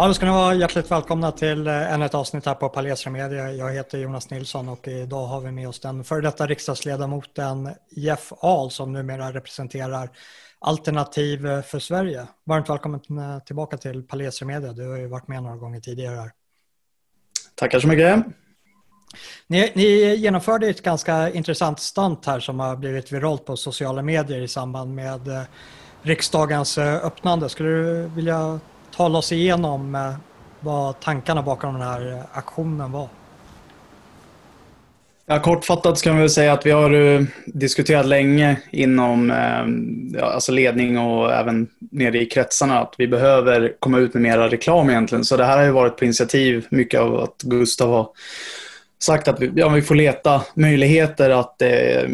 Ja, då ska ni vara hjärtligt välkomna till eh, ännu ett avsnitt här på Palestra Media. Jag heter Jonas Nilsson och idag har vi med oss den före detta riksdagsledamoten Jeff Ahl som numera representerar Alternativ för Sverige. Varmt välkommen eh, tillbaka till Palestra Media. Du har ju varit med några gånger tidigare här. Tackar så mycket. Ni, ni genomförde ett ganska intressant stunt här som har blivit viralt på sociala medier i samband med eh, riksdagens öppnande. Skulle du vilja tala oss igenom eh, vad tankarna bakom den här eh, aktionen var? Ja, kortfattat kan vi säga att vi har eh, diskuterat länge inom alltså ledning och även nere i kretsarna att vi behöver komma ut med mera reklam egentligen. Så det här har ju varit på initiativ mycket av att Gustav har sagt att vi, ja, vi får leta möjligheter att eh,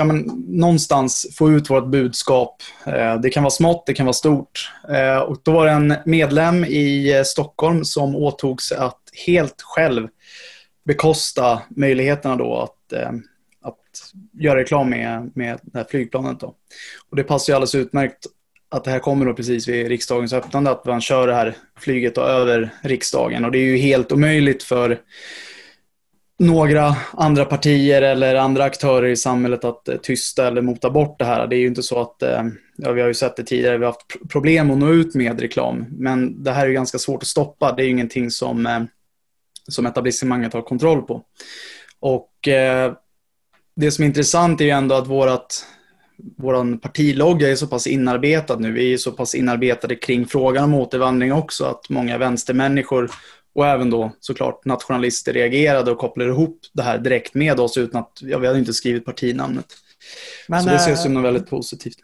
ja, men, någonstans få ut vårt budskap. Eh, det kan vara smått, det kan vara stort. Eh, och då var det en medlem i eh, Stockholm som åtog sig att helt själv bekosta möjligheterna då att, eh, att göra reklam med, med det här flygplanet. Då. Och det passar ju alldeles utmärkt att det här kommer då precis vid riksdagens öppnande, att man kör det här flyget över riksdagen. Och det är ju helt omöjligt för några andra partier eller andra aktörer i samhället att eh, tysta eller mota bort det här. Det är ju inte så att, eh, ja, vi har ju sett det tidigare, vi har haft problem att nå ut med reklam. Men det här är ju ganska svårt att stoppa. Det är ju ingenting som, eh, som etablissemanget har kontroll på. Och eh, det som är intressant är ju ändå att vårat, vår partilogga är så pass inarbetad nu. Vi är så pass inarbetade kring frågan om återvandring också att många vänstermänniskor och även då såklart nationalister reagerade och kopplade ihop det här direkt med oss utan att, ja, vi hade inte skrivit partinamnet. Men, så det ses som något väldigt positivt.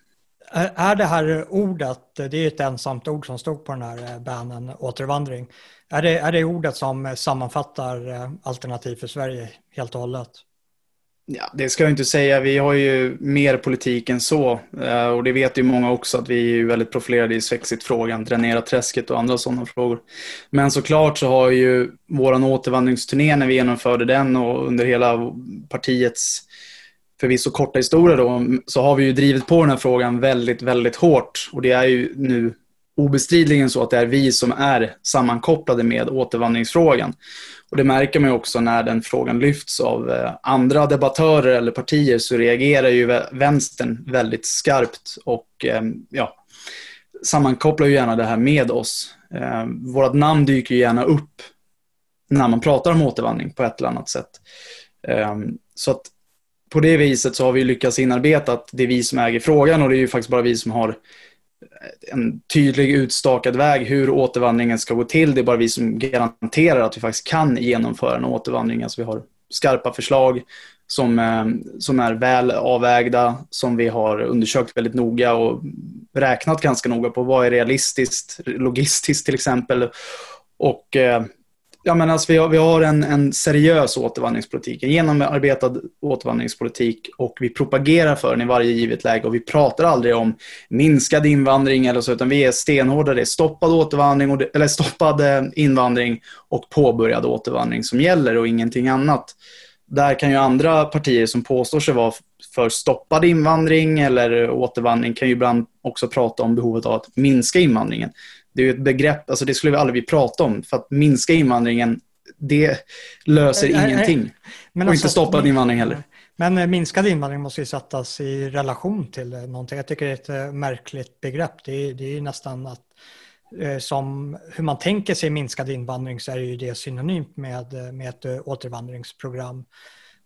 Är det här ordet, det är ett ensamt ord som stod på den här eh, bannen, återvandring. Är det, är det ordet som sammanfattar eh, Alternativ för Sverige helt och hållet? Ja, det ska jag inte säga. Vi har ju mer politik än så. Eh, och det vet ju många också att vi är väldigt profilerade i Svexit-frågan, dränera träsket och andra sådana frågor. Men såklart så har ju våran återvandringsturné när vi genomförde den och under hela partiets förvisso korta historia då, så har vi ju drivit på den här frågan väldigt, väldigt hårt. Och det är ju nu obestridligen så att det är vi som är sammankopplade med återvandringsfrågan. Och det märker man ju också när den frågan lyfts av eh, andra debattörer eller partier så reagerar ju vänstern väldigt skarpt och ehm, ja, sammankopplar ju gärna det här med oss. Ehm, Vårt namn dyker ju gärna upp när man pratar om återvandring på ett eller annat sätt. Ehm, så att på det viset så har vi lyckats inarbeta att det är vi som äger frågan och det är ju faktiskt bara vi som har en tydlig utstakad väg hur återvandringen ska gå till. Det är bara vi som garanterar att vi faktiskt kan genomföra en återvandring. Alltså vi har skarpa förslag som, eh, som är väl avvägda, som vi har undersökt väldigt noga och räknat ganska noga på vad är realistiskt, logistiskt till exempel. Och eh, Ja, men alltså vi har, vi har en, en seriös återvandringspolitik, en genomarbetad återvandringspolitik och vi propagerar för den i varje givet läge och vi pratar aldrig om minskad invandring eller så, utan vi är stenhårda. Det är stoppad återvandring, och, eller stoppad eh, invandring och påbörjad återvandring som gäller och ingenting annat. Där kan ju andra partier som påstår sig vara för stoppad invandring eller återvandring kan ju ibland också prata om behovet av att minska invandringen det är ju ett begrepp, alltså det skulle vi aldrig prata om. För att minska invandringen, det löser äh, ingenting. Äh, men och alltså, inte stoppad invandring heller. Men eh, minskad invandring måste ju sättas i relation till eh, någonting. Jag tycker det är ett eh, märkligt begrepp. Det är, det är nästan att som hur man tänker sig minskad invandring så är ju det synonymt med, med ett återvandringsprogram.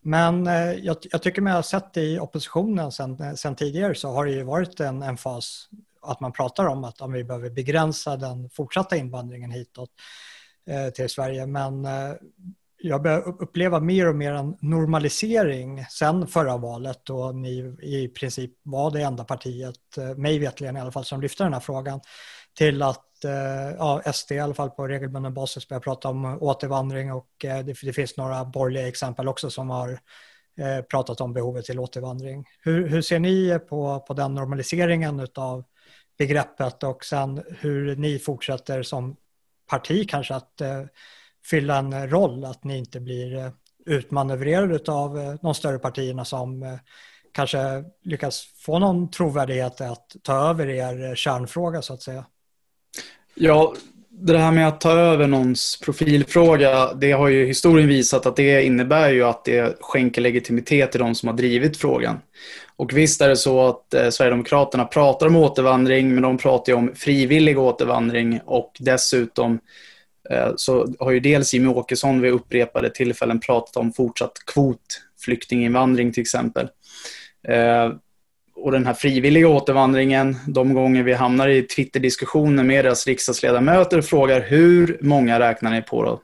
Men jag, jag tycker man har sett i oppositionen sen, sen tidigare så har det ju varit en, en fas att man pratar om att om vi behöver begränsa den fortsatta invandringen hitåt eh, till Sverige. Men eh, jag börjar uppleva mer och mer en normalisering sen förra valet då ni i princip var det enda partiet, eh, mig vetligen i alla fall, som lyfte den här frågan till att ja, SD i alla fall på regelbunden basis börjar prata om återvandring och det, det finns några borgerliga exempel också som har pratat om behovet till återvandring. Hur, hur ser ni på, på den normaliseringen av begreppet och sen hur ni fortsätter som parti kanske att eh, fylla en roll, att ni inte blir eh, utmanövrerade av eh, de större partierna som eh, kanske lyckas få någon trovärdighet att ta över er eh, kärnfråga så att säga. Ja, det här med att ta över någons profilfråga, det har ju historien visat att det innebär ju att det skänker legitimitet till de som har drivit frågan. Och visst är det så att eh, Sverigedemokraterna pratar om återvandring, men de pratar ju om frivillig återvandring och dessutom eh, så har ju dels Jimmy Åkesson vid upprepade tillfällen pratat om fortsatt kvotflyktinginvandring till exempel. Eh, och den här frivilliga återvandringen, de gånger vi hamnar i Twitter-diskussioner med deras riksdagsledamöter och frågar hur många räknar ni på då?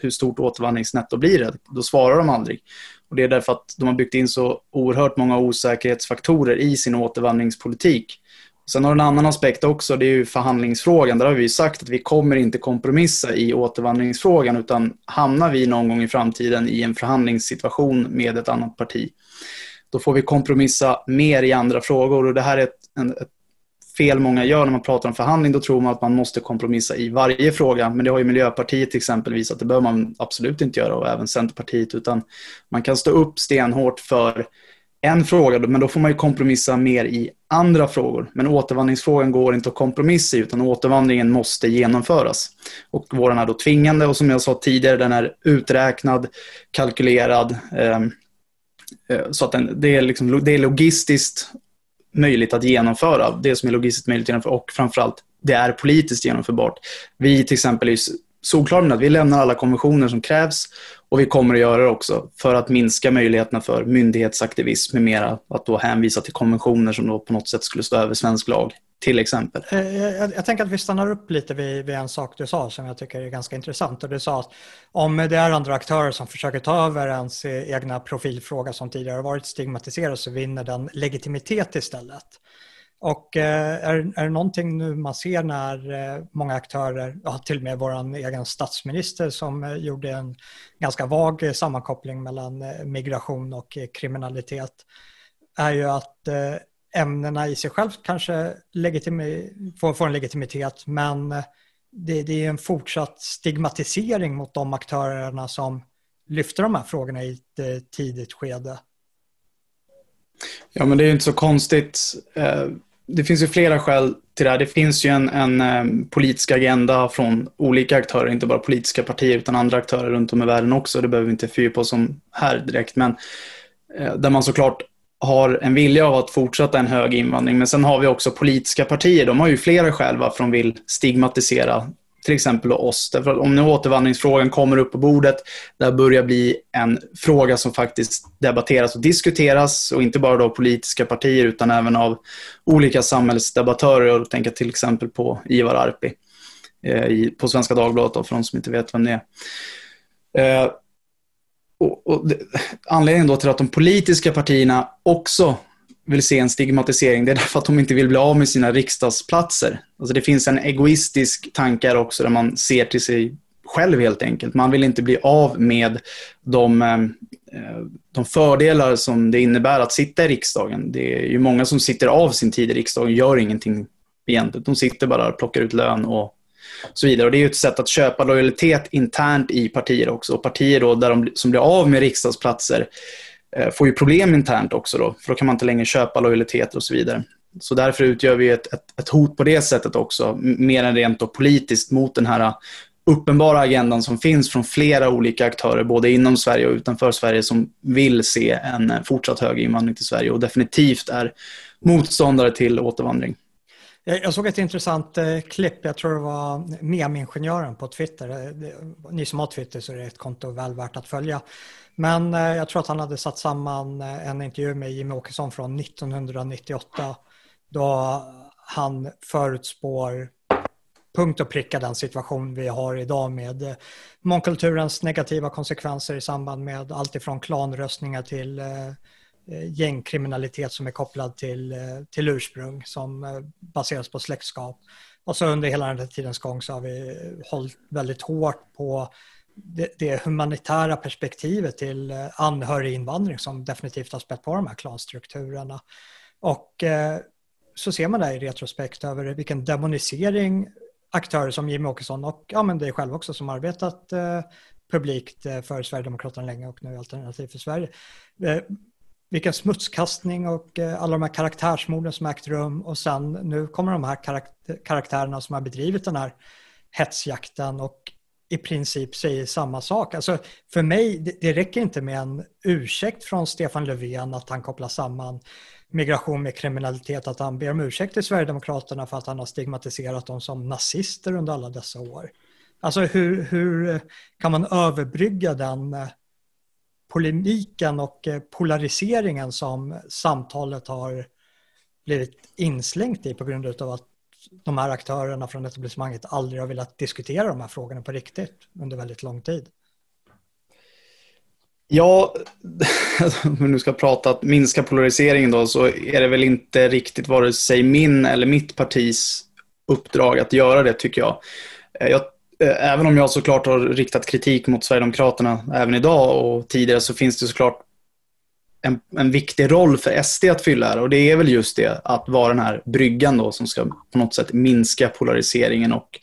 Hur stort återvandringsnetto blir det? Då svarar de aldrig. Och det är därför att de har byggt in så oerhört många osäkerhetsfaktorer i sin återvandringspolitik. Sen har du en annan aspekt också, det är ju förhandlingsfrågan. Där har vi sagt att vi kommer inte kompromissa i återvandringsfrågan utan hamnar vi någon gång i framtiden i en förhandlingssituation med ett annat parti då får vi kompromissa mer i andra frågor och det här är ett, en, ett fel många gör när man pratar om förhandling. Då tror man att man måste kompromissa i varje fråga. Men det har ju Miljöpartiet till exempel visat att det behöver man absolut inte göra och även Centerpartiet. Utan man kan stå upp stenhårt för en fråga, men då får man ju kompromissa mer i andra frågor. Men återvandringsfrågan går inte att kompromissa i, utan återvandringen måste genomföras. Och våran är då tvingande och som jag sa tidigare, den är uträknad, kalkylerad. Ehm, Eh, så att den, det, är liksom, det är logistiskt möjligt att genomföra, det som är logistiskt möjligt att genomföra och framförallt det är politiskt genomförbart. Vi till exempel är solklara med att vi lämnar alla konventioner som krävs och vi kommer att göra det också för att minska möjligheterna för myndighetsaktivism med mera, att då hänvisa till konventioner som då på något sätt skulle stå över svensk lag till exempel. Eh, jag, jag, jag, tänker att vi stannar upp lite vid, vid, en sak du sa som jag tycker är ganska intressant. Och du sa att om det är andra aktörer som försöker ta över ens e-, egna profilfråga som tidigare har varit stigmatiserad så vinner den legitimitet istället. Och eh, är, är det någonting nu man ser när eh, många aktörer, ja, till och med vår egen statsminister som eh, gjorde en ganska vag sammankoppling mellan migration och kriminalitet, är ju att ämnena i sig själv kanske får, får en legitimitet men det, det, är en fortsatt stigmatisering mot de aktörerna som lyfter de här frågorna i ett tidigt skede. Ja, men det är inte så konstigt. Det finns ju flera skäl till det här. Det finns ju en, en eh, politisk agenda från olika aktörer, inte bara politiska partier utan andra aktörer runt om i världen också. Det behöver vi inte fördjupa oss om här direkt, men eh, där man såklart har en vilja av att fortsätta en hög invandring. Men sen har vi också politiska partier. De har ju flera skäl varför de vill stigmatisera till exempel oss. Därför om nu återvandringsfrågan kommer upp på bordet, där börjar bli en fråga som faktiskt debatteras och diskuteras och inte bara av politiska partier utan även av olika samhällsdebattörer. Jag tänker till exempel på Ivar Arpi eh, på Svenska Dagbladet då, för de som inte vet vem det är. Eh, och, och det, anledningen då till att de politiska partierna också vill se en stigmatisering, det är därför att de inte vill bli av med sina riksdagsplatser. Alltså det finns en egoistisk tanke här också där man ser till sig själv helt enkelt. Man vill inte bli av med de, eh, de fördelar som det innebär att sitta i riksdagen. Det är ju många som sitter av sin tid i riksdagen och gör ingenting egentligen. De sitter bara och plockar ut lön och så vidare. Och det är ju ett sätt att köpa lojalitet internt i partier också. Och partier då där de, som blir av med riksdagsplatser Eh, får ju problem internt också då, för då kan man inte längre köpa lojaliteter och så vidare. Så därför utgör vi ett, ett, ett hot på det sättet också, mer än rent då politiskt mot den här eh, uppenbara agendan som finns från flera olika aktörer, både inom Sverige och utanför Sverige, som vill se en eh, fortsatt hög invandring till Sverige och definitivt är motståndare till återvandring. Jag såg ett intressant eh, klipp, jag tror det var memingenjören på Twitter. Eh, ni som har Twitter så är det ett konto väl värt att följa. Men eh, jag tror att han hade satt samman en intervju med Jimmy Åkesson från 1998 då han förutspår punkt och pricka den situation vi har idag med mångkulturens negativa konsekvenser i samband med allt ifrån klanröstningar till Eh, Eh, gängkriminalitet som är kopplad till, eh, till ursprung som eh, baseras på släktskap. Och så under hela den här tidens gång så har vi hållit väldigt hårt på det, det humanitära perspektivet till anhöriginvandring som definitivt har spett på de här klanstrukturerna. Och så ser man det i retrospekt över vilken demonisering aktörer som Jimmie Åkesson och ja, men det är själv också som arbetat publikt för Sverigedemokraterna länge och nu Alternativ för Sverige vilken smutskastning och eh, alla de här karaktärsmorden som ägt rum och sen nu kommer de här karaktärerna som har bedrivit den här hetsjakten och i princip säger samma sak. Alltså för mig, det, det räcker inte med en ursäkt från Stefan Löfven att han kopplar samman migration med kriminalitet, att han ber om ursäkt till Sverigedemokraterna för att han har stigmatiserat dem som nazister under alla dessa år. Alltså hur, hur eh, kan man överbrygga den eh, polemiken och eh, polariseringen som samtalet har blivit inslängt i på grund av att de här aktörerna från etablissemanget aldrig har velat diskutera de här frågorna på riktigt under väldigt lång tid. Ja, alltså, om vi nu ska prata att minska polariseringen då, så är det väl inte riktigt vare sig min eller mitt partis uppdrag att göra det, tycker jag. Eh, jag Eh, även om jag såklart har riktat kritik mot Sverigedemokraterna även idag och tidigare så finns det såklart en, en viktig roll för SD att fylla här och det är väl just det att vara den här bryggan då som ska på något sätt minska polariseringen och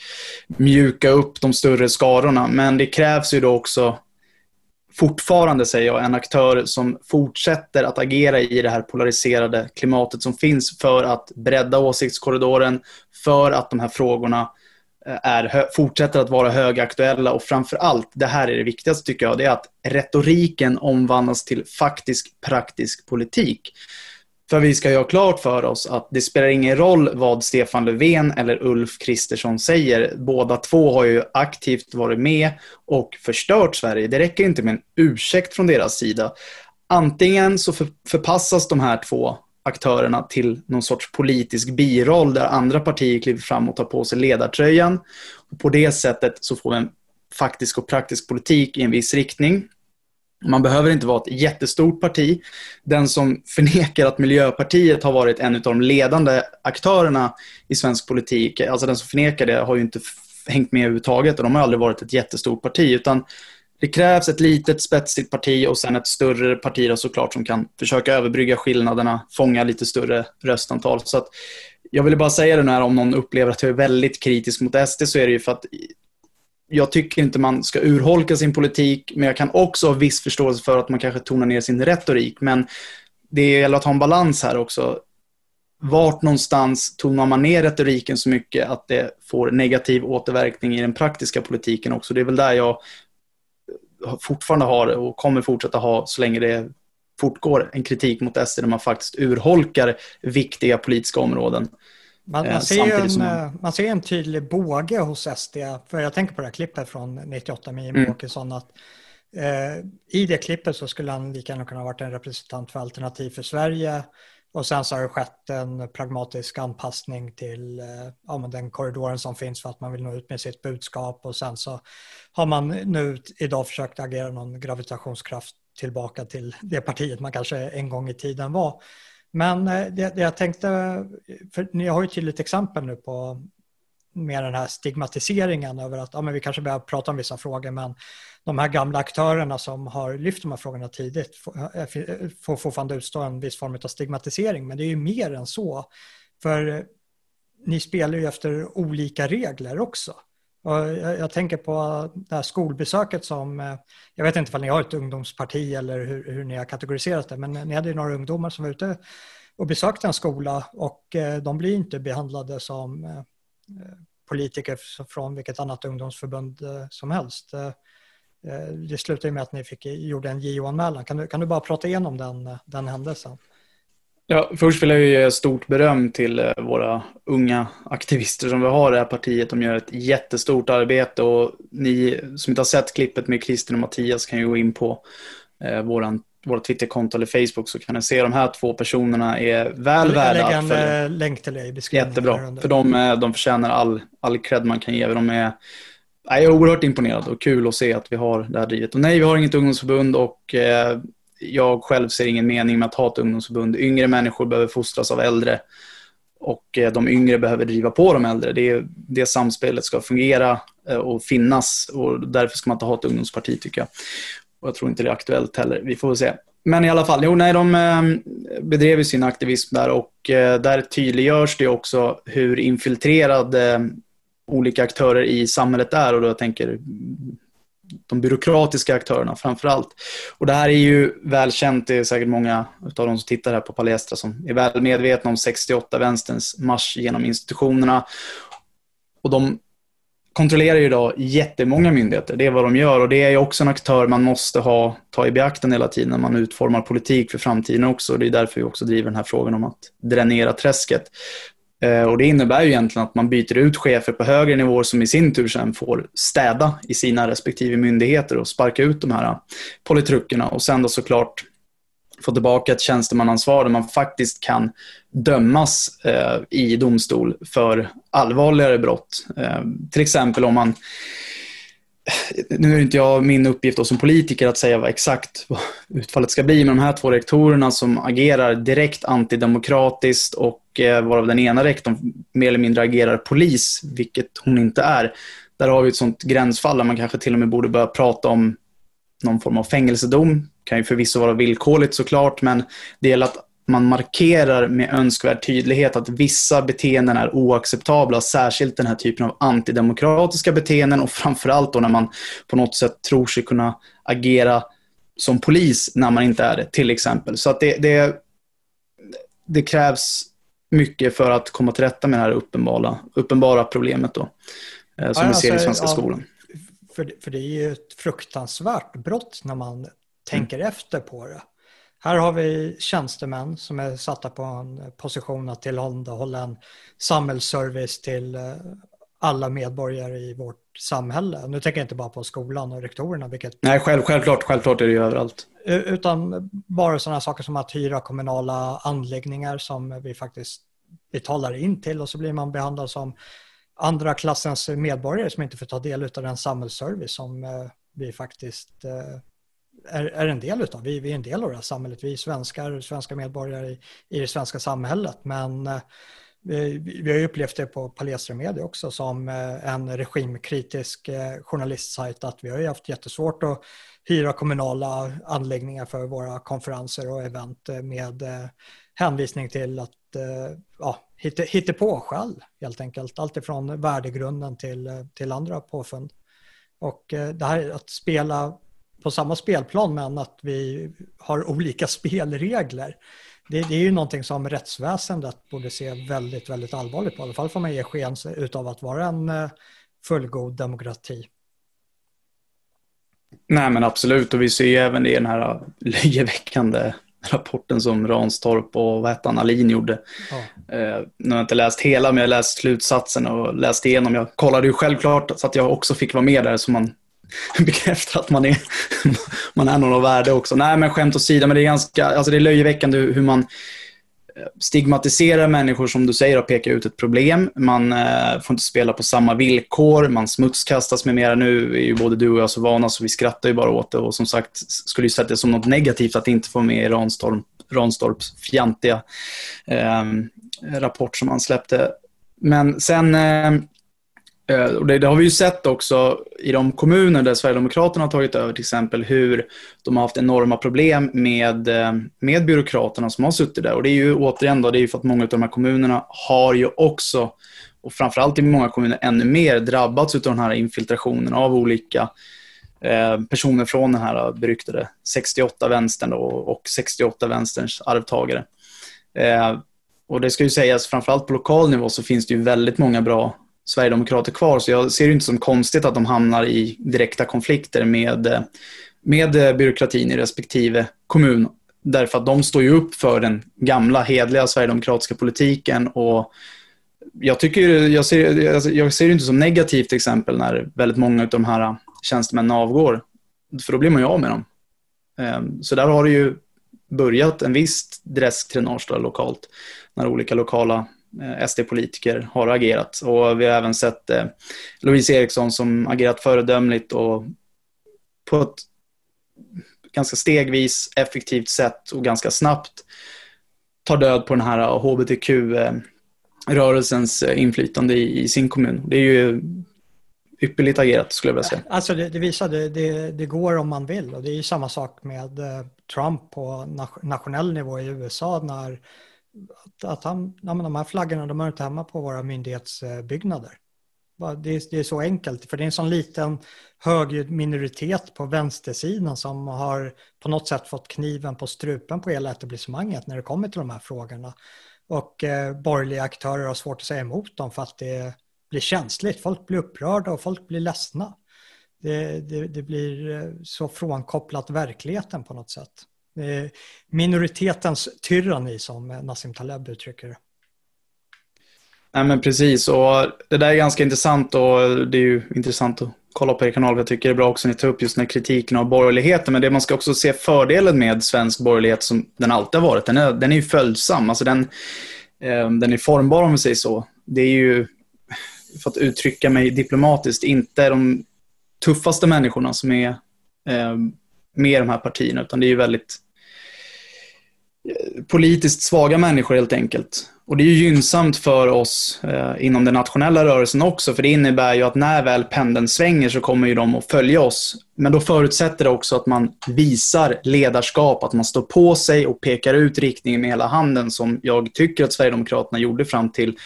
mjuka upp de större skarorna. Men det krävs ju då också fortfarande, säger jag, en aktör som fortsätter att agera i det här polariserade klimatet som finns för att bredda åsiktskorridoren, för att de här frågorna eh, Eh, är, fortsätter att vara högaktuella och framför allt, det här är det viktigaste tycker jag, det är att retoriken omvandlas till faktisk praktisk politik. För vi ska ju ha klart för oss att det spelar ingen roll vad Stefan Löfven eller Ulf Kristersson säger. Båda två har ju aktivt varit med och förstört Sverige. Det räcker inte med en ursäkt från deras sida. Antingen så förpassas de här två aktörerna till någon sorts politisk biroll där andra partier kliver fram och tar på sig ledartröjan. Och på det sättet så får vi en faktisk och praktisk politik i en viss riktning. Man behöver inte vara ett jättestort parti. Den som förnekar att Miljöpartiet har varit en av de ledande aktörerna i svensk politik, alltså den som förnekar det har ju inte hängt med överhuvudtaget och de har aldrig varit ett jättestort parti utan det krävs ett litet spetsigt parti och sen ett större parti då såklart som kan försöka överbrygga skillnaderna, fånga lite större röstantal. Så att jag ville bara säga det här om någon upplever att jag är väldigt kritisk mot SD så är det ju för att jag tycker inte man ska urholka sin politik, men jag kan också ha viss förståelse för att man kanske tonar ner sin retorik. Men det gäller att ha en balans här också. Vart någonstans tonar man ner retoriken så mycket att det får negativ återverkning i den praktiska politiken också? Det är väl där jag fortfarande har och kommer fortsätta ha så länge det fortgår en kritik mot SD där man faktiskt urholkar viktiga politiska områden. Man, man, eh, ser en, man... Eh, man ser en tydlig båge hos SD, för jag tänker på det här klippet från 98 med Jimmie mm. Åkesson, att eh, i det klippet så skulle han lika gärna kunna ha varit en representant för Alternativ för Sverige och sen så har det skett en pragmatisk anpassning till eh, ja, men den korridoren som finns för att man vill nå ut med sitt budskap och sen så har man nu idag försökt agera någon gravitationskraft tillbaka till det partiet man kanske en gång i tiden var. Men eh, det, det jag tänkte, för ni har ju ett tydligt exempel nu på med den här stigmatiseringen över att ja, men vi kanske behöver prata om vissa frågor men de här gamla aktörerna som har lyft de här frågorna tidigt får, eh, eh, får fortfarande utstå en viss form av stigmatisering men det är ju mer än så. För ni spelar ju efter olika regler också. Jag, jag, tänker på det här skolbesöket som, eh, jag vet inte om ni har ett ungdomsparti eller hur, hur ni har kategoriserat det, men ni hade ju några ungdomar som var ute och besökte en skola och de blir inte behandlade som Eh, politiker från vilket annat ungdomsförbund eh, som helst. Eh, det slutade med att ni fick, gjorde en JO-anmälan. Kan du, kan du bara prata igenom den, den händelsen? Ja, först vill jag ge stort beröm till våra unga aktivister som vi har i det här partiet. De gör ett jättestort arbete och ni som inte har sett klippet med Kristin och Mattias kan ju gå in på eh, våra Twitterkonto eller Facebook så kan ni se de här två personerna är väl jag värda att följa. en länk till dig i beskrivningen. Jättebra, för de, eh, de förtjänar all, all cred man kan ge. De är, jag är oerhört imponerad och kul att se att vi har det här drivet. Och nej, vi har inget ungdomsförbund och eh, jag själv ser ingen mening med att ha ett ungdomsförbund. Yngre människor behöver fostras av äldre och eh, de yngre behöver driva på de äldre. Det, det samspelet ska fungera eh, och finnas och därför ska man inte ha ett ungdomsparti tycker jag. Och jag tror inte det är aktuellt heller. Vi får väl se. Men i alla fall, jo, nej, de ehm, bedrev ju sin aktivism där och eh, där tydliggörs det också hur infiltrerade ehm, olika aktörer i samhället är och då jag tänker de byråkratiska aktörerna framför allt. Och det här är ju välkänt, det är säkert många av de som tittar här på Palestra som är väl medvetna om 68-vänsterns marsch genom institutionerna. Och de kontrollerar ju idag jättemånga myndigheter. Det är vad de gör och det är ju också en aktör man måste ha, ta i beaktande hela tiden när man utformar politik för framtiden också. Det är därför vi också driver den här frågan om att dränera träsket. Eh, och det innebär ju egentligen att man byter ut chefer på högre nivåer som i sin tur sen får städa i sina respektive myndigheter och sparka ut de här politrukerna och sen då såklart få tillbaka ett tjänstemannaansvar där man faktiskt kan dömas eh, i domstol för allvarligare brott. Eh, till exempel om man nu är inte jag min uppgift som politiker att säga vad exakt vad utfallet ska bli, men de här två rektorerna som agerar direkt antidemokratiskt och eh, varav den ena rektorn mer eller mindre agerar polis, vilket hon inte är. Där har vi ett sånt gränsfall där man kanske till och med borde börja prata om någon form av fängelsedom kan ju förvisso vara villkorligt såklart, men det gäller att man markerar med önskvärd tydlighet att vissa beteenden är oacceptabla, särskilt den här typen av antidemokratiska beteenden och framförallt då när man på något sätt tror sig kunna agera som polis när man inte är det, till exempel. Så att det, det, det krävs mycket för att komma till rätta med det här uppenbara, uppenbara problemet då, eh, som ja, vi ser i alltså, svenska ja, skolan. För, för det är ju ett fruktansvärt brott när man tänker mm. efter på det. Här har vi tjänstemän som är satta på en position att tillhandahålla en samhällsservice till eh, alla medborgare i vårt samhälle. Nu tänker jag inte bara på skolan och rektorerna. Vilket... Nej, själv, självklart, självklart är det ju överallt. Utan bara sådana saker som att hyra kommunala anläggningar som vi faktiskt betalar in till och så blir man behandlad som andra klassens medborgare som inte får ta del av den samhällsservice som eh, vi faktiskt eh, är, är en del utav. Vi, vi är en del av det här samhället. Vi är svenskar, svenska medborgare i, i det svenska samhället. Men eh, vi, vi har ju upplevt det på Palestra Media också som eh, en regimkritisk eh, journalistsajt att vi har ju haft jättesvårt att hyra kommunala anläggningar för våra konferenser och event eh, med eh, hänvisning till att eh, ja, hitta, hitta på själv helt enkelt. Allt ifrån värdegrunden till, till andra påfund. Och det här att spela på samma spelplan men att vi har olika spelregler. Det, det, är ju någonting som rättsväsendet borde se väldigt, väldigt allvarligt på. I alla fall får man ge sken av att vara en eh, fullgod demokrati. Nej men absolut och vi ser ju även det i den här löjeväckande rapporten som Ranstorp och vad hette Alin gjorde. Ja. Eh, nu har jag inte läst hela men jag har läst slutsatsen och läst igenom. Jag kollade ju självklart så att jag också fick vara med där så man bekräftar att man är, man är någon av värde också. Nej, men skämt åsido, men det är ganska, alltså det är löjeväckande hur man eh, stigmatiserar människor som du säger och pekar ut ett problem. Man eh, får inte spela på samma villkor, man smutskastas med mera. Nu är ju både du och jag så vana så vi skrattar ju bara åt det och som sagt skulle ju sett det som något negativt att inte få med i Ranstorp, Ranstorps fjantiga eh, rapport som han släppte. Men sen Eh, Eh, och det, det, har vi ju sett också i de kommuner där Sverigedemokraterna har tagit över till exempel hur de har haft enorma problem med, eh, med byråkraterna som har suttit där. Och det är ju återigen då, det är ju för att många av de här kommunerna har ju också, och framförallt i många kommuner ännu mer, drabbats av den här infiltrationen av olika eh, personer från den här beryktade 68-vänstern och 68-vänsterns arvtagare. Eh, och det ska ju sägas, framförallt på lokal nivå så finns det ju väldigt många bra Sverigedemokrater kvar. Så jag ser det inte som konstigt att de hamnar i direkta konflikter med, med eh, byråkratin i respektive kommun. Därför att de står ju upp för den gamla hedliga sverigedemokratiska politiken och jag, tycker, jag, ser, alltså, jag ser det inte som negativt till exempel när väldigt många av de här tjänstemännen avgår. För då blir man ju av med dem. Ehm, så där har det ju börjat en viss dressdränage lokalt när olika lokala Eh, SD-politiker har agerat. Och vi har även sett eh, Louise Eriksson som agerat föredömligt och på ett ganska stegvis, effektivt sätt och ganska snabbt tar död på den här hbtq-rörelsens eh, inflytande i, i, sin kommun. Det är ju ypperligt agerat skulle jag vilja säga. Alltså det, det visar det, det, det, går om man vill och det är ju samma sak med eh, Trump på nationell nivå i USA när att, att han, ja, men de här flaggorna de hör inte hemma på våra myndighetsbyggnader. Det är, det är så enkelt, för det är en sån liten högljudd minoritet på vänstersidan som har på något sätt fått kniven på strupen på hela etablissemanget när det kommer till de här frågorna. Och eh, borgerliga aktörer har svårt att säga emot dem för att det, blir känsligt. Folk blir upprörda och folk blir ledsna. Det, det, det blir eh, så frånkopplat verkligheten på något sätt. Minoritetens tyranni som Nassim Taleb uttrycker det. Nej men precis och det där är ganska intressant och det är ju intressant att kolla på er kanal. Jag tycker det är bra också att ni tar upp just den här kritiken av borgerligheten. Men det man ska också se fördelen med svensk borgerlighet som den alltid har varit. Den är, den är ju följsam. Alltså den, eh, den är formbar om vi säger så. Det är ju, för att uttrycka mig diplomatiskt, inte de tuffaste människorna som är eh, med de här partierna. Utan det är ju väldigt eh, politiskt svaga människor helt enkelt. Och det är ju gynnsamt för oss eh, inom den nationella rörelsen också, för det innebär ju att när väl pendeln svänger så kommer ju de att följa oss. Men då förutsätter det också att man visar ledarskap, att man står på sig och pekar ut riktningen med hela handen som jag tycker att Sverigedemokraterna gjorde fram till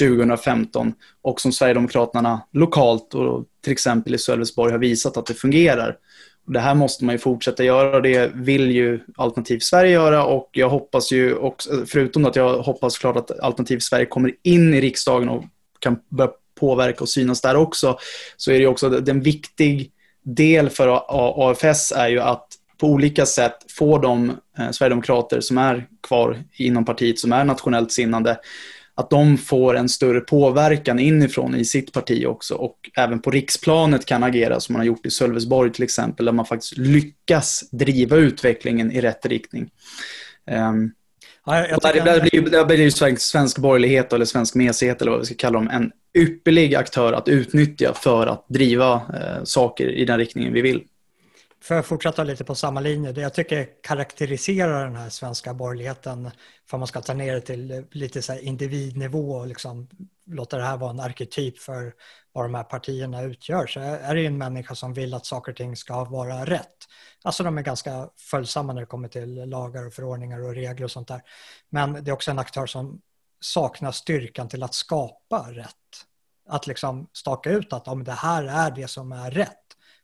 2015 och som Sverigedemokraterna lokalt och till exempel i Sölvesborg har visat att det fungerar. Det här måste man ju fortsätta göra. Och det vill ju Alternativ Sverige göra och jag hoppas ju, också, förutom att jag hoppas klart att Alternativ Sverige kommer in i riksdagen och kan börja påverka och synas där också, så är det också en viktig del för AFS är ju att på olika sätt få de eh, sverigedemokrater som är kvar inom partiet, som är nationellt sinnande, att de får en större påverkan inifrån i sitt parti också och även på riksplanet kan agera som man har gjort i Sölvesborg till exempel där man faktiskt lyckas driva utvecklingen i rätt riktning. Um, ja, jag där, där, blir, där blir ju svensk, svensk borgerlighet eller svensk mesighet eller vad vi ska kalla dem en ypperlig aktör att utnyttja för att driva eh, saker i den riktningen vi vill. För att fortsätta lite på samma linje, det jag tycker karaktäriserar den här svenska borgerligheten, för man ska ta ner det till lite så individnivå och liksom låta det här vara en arketyp för vad de här partierna utgör, så är det ju en människa som vill att saker och ting ska vara rätt. Alltså de är ganska följsamma när det kommer till lagar och förordningar och regler och sånt där. Men det är också en aktör som saknar styrkan till att skapa rätt. Att liksom staka ut att om det här är det som är rätt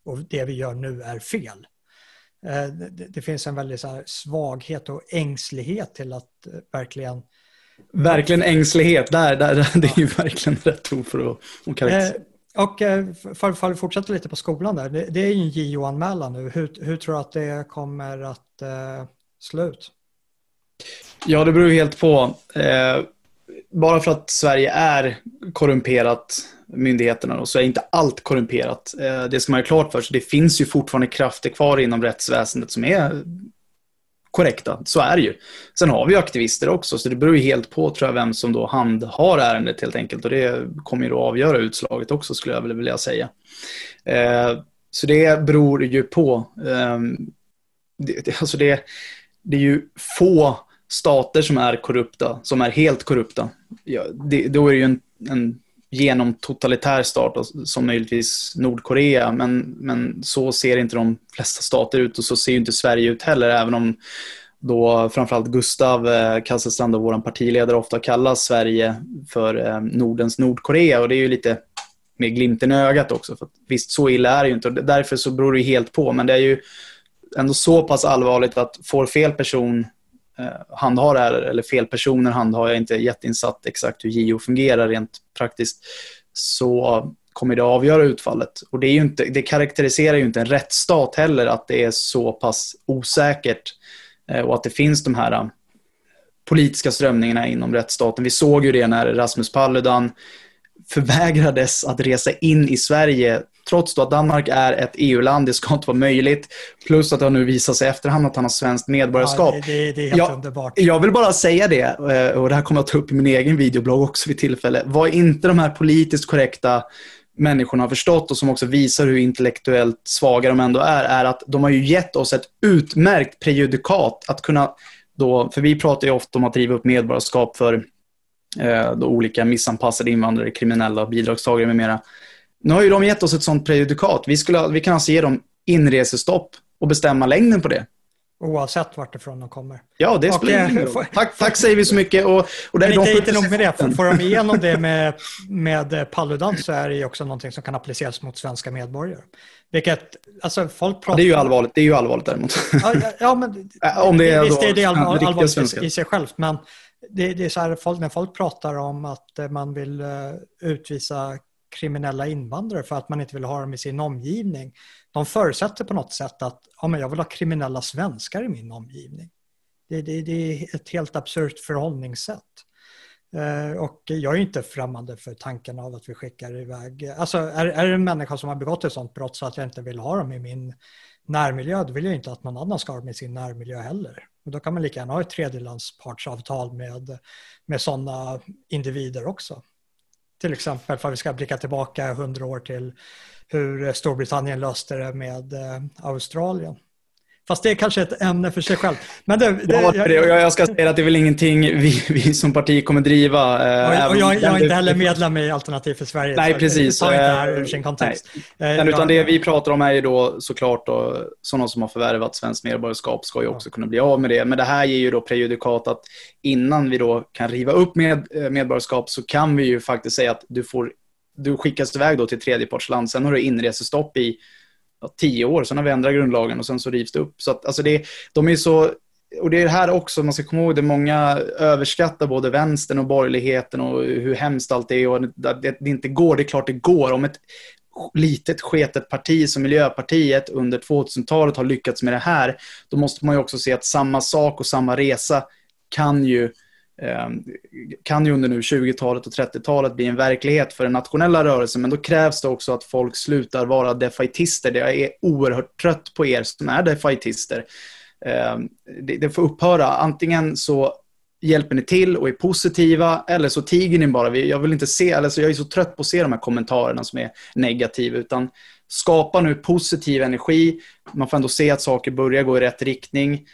och det vi gör nu är fel. Eh, det finns en väldigt svaghet och ängslighet till att eh, verkligen Verkligen ängslighet, där, där, det är ju verkligen rätt ord för att, att karaktärisera. Eh, och för, att fortsätta lite på skolan där, det, det är ju en JO-anmälan nu. Hur, hur tror du att det kommer att slå ut? Ja, det beror helt på. Eh, bara för att Sverige är korrumperat myndigheterna då, så är inte allt korrumperat. Eh, det ska man ha klart för sig. Det finns ju fortfarande krafter kvar inom rättsväsendet som är korrekta. Så är det ju. Sen har vi aktivister också, så det beror ju helt på tror jag vem som då handhar ärendet helt enkelt. Och det kommer ju då avgöra utslaget också skulle jag vilja säga. Eh, så det beror ju på. Ehm, alltså det, det är ju få stater som är korrupta, som är helt korrupta. Ja, det, då är det ju en, en genom totalitär stat som möjligtvis Nordkorea. Men, men så ser inte de flesta stater ut och så ser inte Sverige ut heller. Även om då framförallt Gustav eh, Kasselstrand, vår partiledare, ofta kallar Sverige för eh, Nordens Nordkorea. Och det är ju lite med glimten i ögat också. För visst, så illa är det ju inte. Och därför så beror det helt på. Men det är ju ändå så pass allvarligt att får fel person Eh, handhar det här, eller fel personer handhar, jag är inte jätteinsatt exakt hur JO fungerar rent praktiskt, så kommer det avgöra utfallet. Och det, är ju inte, det karaktäriserar ju inte en rättsstat heller att det är så pass osäkert eh, och att det finns de här eh, politiska strömningarna inom rättsstaten. Vi såg ju det när Rasmus Paludan förvägrades att resa in i Sverige trots då att Danmark är ett EU-land, det ska inte vara möjligt. Plus att det har nu visat sig i efterhand att han har svenskt medborgarskap. Ja, det, det, är helt jag, underbart. Jag vill bara säga det, eh, och det här kommer jag ta upp i min egen videoblogg också vid tillfälle. Vad inte de här politiskt korrekta människorna har förstått och som också visar hur intellektuellt svaga de ändå är, är att de har ju gett oss ett utmärkt prejudikat att kunna då, för vi pratar ju ofta om att driva upp medborgarskap för eh, olika missanpassade invandrare, kriminella, bidragstagare med mera. Nu har ju de gett oss ett sånt prejudikat. Vi, skulle, vi kan alltså ge dem inresestopp och bestämma längden på det. Oavsett vart ifrån de kommer. Ja, det spelar ingen roll. Tack, tack säger vi så mycket. Och, och det, inte, inte nog med det. Får de igenom det med, med Paludan så är det också någonting som kan appliceras mot svenska medborgare. Vilket, alltså folk pratar... Ja, det är ju allvarligt, det är ju allvarligt däremot. Ja, ja men Om det är visst, är det allvarligt, allvarligt i sig självt. Men det, det är så här, folk, när folk pratar om att man vill utvisa kriminella invandrare för att man inte vill ha dem i sin omgivning. De förutsätter på något sätt att ja, men jag vill ha kriminella svenskar i min omgivning. Det, det, det är ett helt absurt förhållningssätt. Eh, och jag är inte främmande för tanken av att vi skickar iväg... Alltså är, är det en människa som har begått ett sånt brott så att jag inte vill ha dem i min närmiljö, då vill jag inte att någon annan ska ha dem i sin närmiljö heller. Och då kan man lika gärna ha ett tredjelandspartsavtal med, med sådana individer också. Till exempel för att vi ska blicka tillbaka hundra år till hur Storbritannien löste det med eh, Australien. Fast det är kanske ett ämne för sig själv. Men det, det, ja, jag, jag, jag ska säga att det är väl ingenting vi, vi som parti kommer driva. Eh, och, jag, jag, är inte heller medlem i Alternativ för Sverige. Nej, precis. Ta inte det här ur sin kontext. Nej. Men, utan det vi pratar om är ju då såklart då, sådana som har förvärvat svenskt medborgarskap ska ju också kunna bli av med det. Men det här ger ju då prejudikat att innan vi då kan riva upp med, eh, medborgarskap så kan vi ju faktiskt säga att du får du skickas iväg då till tredjepartsland. Sen har du inresestopp i ja, tio år, sen har vi ändrat grundlagen och sen så rivs det upp. Så att, alltså det, de är så, och det är det här också, man ska komma ihåg det, många överskattar både vänstern och borgerligheten och hur hemskt allt är och att det, det inte går. Det är klart det går. Om ett litet sketet parti som Miljöpartiet under 2000-talet har lyckats med det här, då måste man ju också se att samma sak och samma resa kan ju Ehm, kan ju under nu 20-talet och 30-talet bli en verklighet för den nationella rörelsen, men då krävs det också att folk slutar vara defaitister. Jag är oerhört trött på er som är defaitister. Ehm, det får upphöra. Antingen så hjälper ni till och är positiva eller så tiger ni bara. Jag vill inte se, alltså jag är så trött på att se de här kommentarerna som är negativa, utan skapa nu positiv energi. Man får ändå se att saker börjar gå i rätt riktning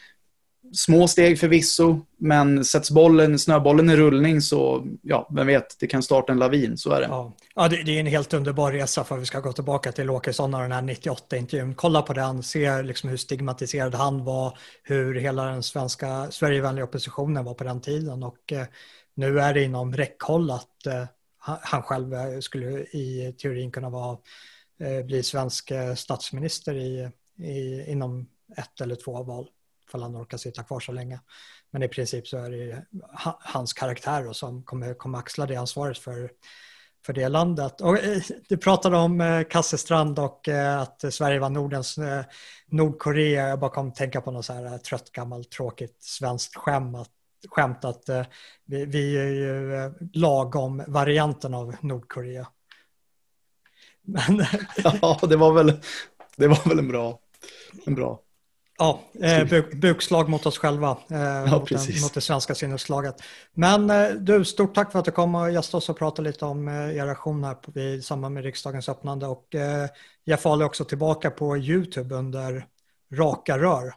små steg förvisso, men sätts bollen, snöbollen i rullning så, ja, vem vet, det kan starta en lavin, så är det. Ja, ja det, det, är en helt underbar resa för att vi ska gå tillbaka till Åkesson och den här 98-intervjun. Kolla på den, se liksom hur stigmatiserad han var, hur hela den svenska Sverigevänliga oppositionen var på den tiden och eh, nu är det inom räckhåll att eh, han själv eh, skulle i teorin kunna vara, eh, bli svensk eh, statsminister i, i, inom ett eller två val ifall han orkar sitta kvar så länge. Men i princip så är det hans karaktär som kommer, kommer axla det ansvaret för, för det landet. Och, eh, du pratade om eh, Kassestrand och eh, att Sverige var Nordens eh, Nordkorea. Jag bara kom att tänka på något så här eh, trött, gammalt, tråkigt svenskt skämt att, skämt att eh, vi, vi är ju lagom varianten av Nordkorea. Men, ja, det var väl, det var väl en bra, en bra Ja, eh, buk, bukslag mot oss själva, eh, ja, mot, den, mot, det svenska sinneslaget. Men eh, du, stort tack för att du kom och gästade oss och pratade lite om eh, er aktion här på, i samband med riksdagens öppnande. Och eh, Jeff Ahl är också tillbaka på YouTube under Raka Rör.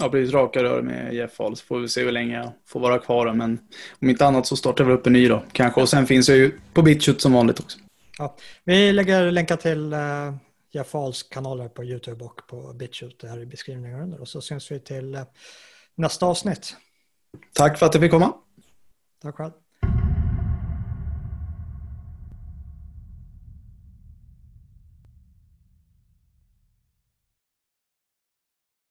Ja, precis. Raka rör med Jeff Ahl. Så får vi se hur länge jag får vara kvar. Men om inte annat så startar vi upp en ny då, kanske. Och sen finns jag ju på BitChut som vanligt också. Ja, vi lägger länkar till eh, Jeff Ahls kanaler på YouTube och på BitChute här i beskrivningen under. Och så syns vi till eh, nästa avsnitt. Tack för att du fick komma. Tack själv.